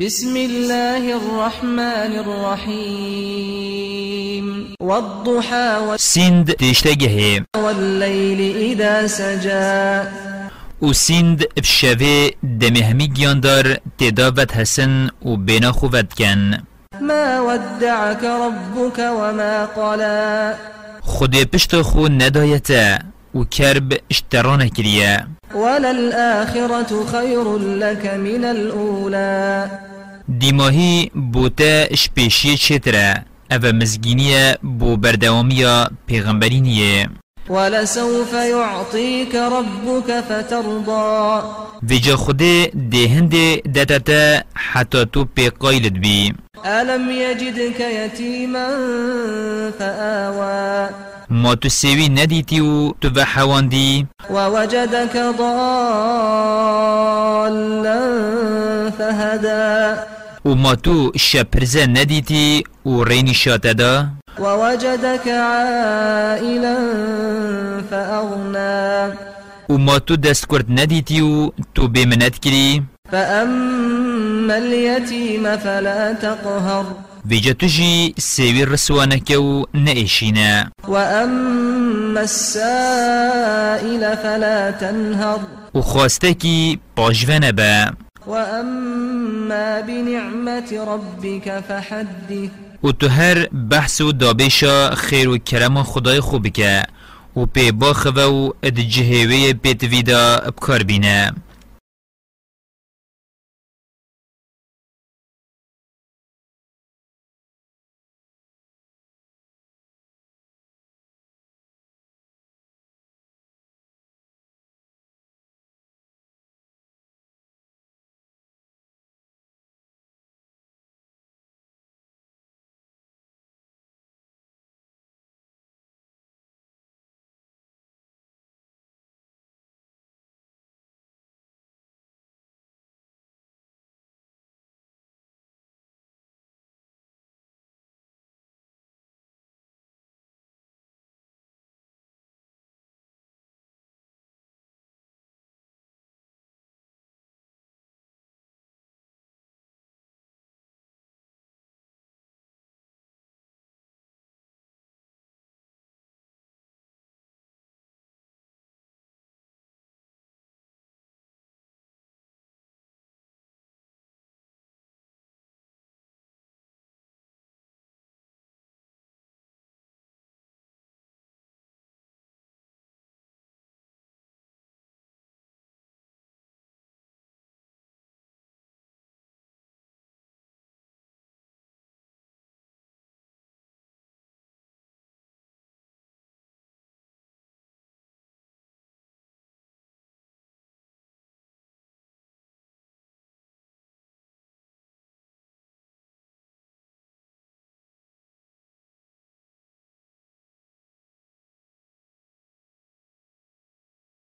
بسم الله الرحمن الرحيم. والضحى سند تشتگه. والليل إذا سجى. و سند بشوه دمهمی گیاندار تداوت حسن و بنا خوبت کن. ما ودعك ربك وما قلى. خود پشت خو ندایتا و کرب اشترانه کریه. وللآخرة خير لك من الأولى. دیماهی بوتا شپیشی چتره أو مزگینیه بو بردوامیا پیغمبرینیه ولسوف يعطيك ربك فترضى. ویجا خوده دهنده دتتا حتی تو قایلت بی. ألم يجدك يتيما فآوى. ما ندیتی و تو و حواندی ووجدك ضالا و ما تو شپرزه ندیتی و رینی شاته دا. ووجدك عائلا فأغنى. و ما تو دست کرد ندیتی و تو بیمنت کری. فأما اليتيم فلا تقهر. ویجا تو جی سیوی رسوانکه و نئیشینه وأما السائل فلا تنهر. و خواسته کی پاجوه با وأما بنعمة ربك فحدث. و تو هر بحث و دابشا خیر و کرم خدای خوب که و پی باخوه و اد جهوه پیتویدا بکار بینه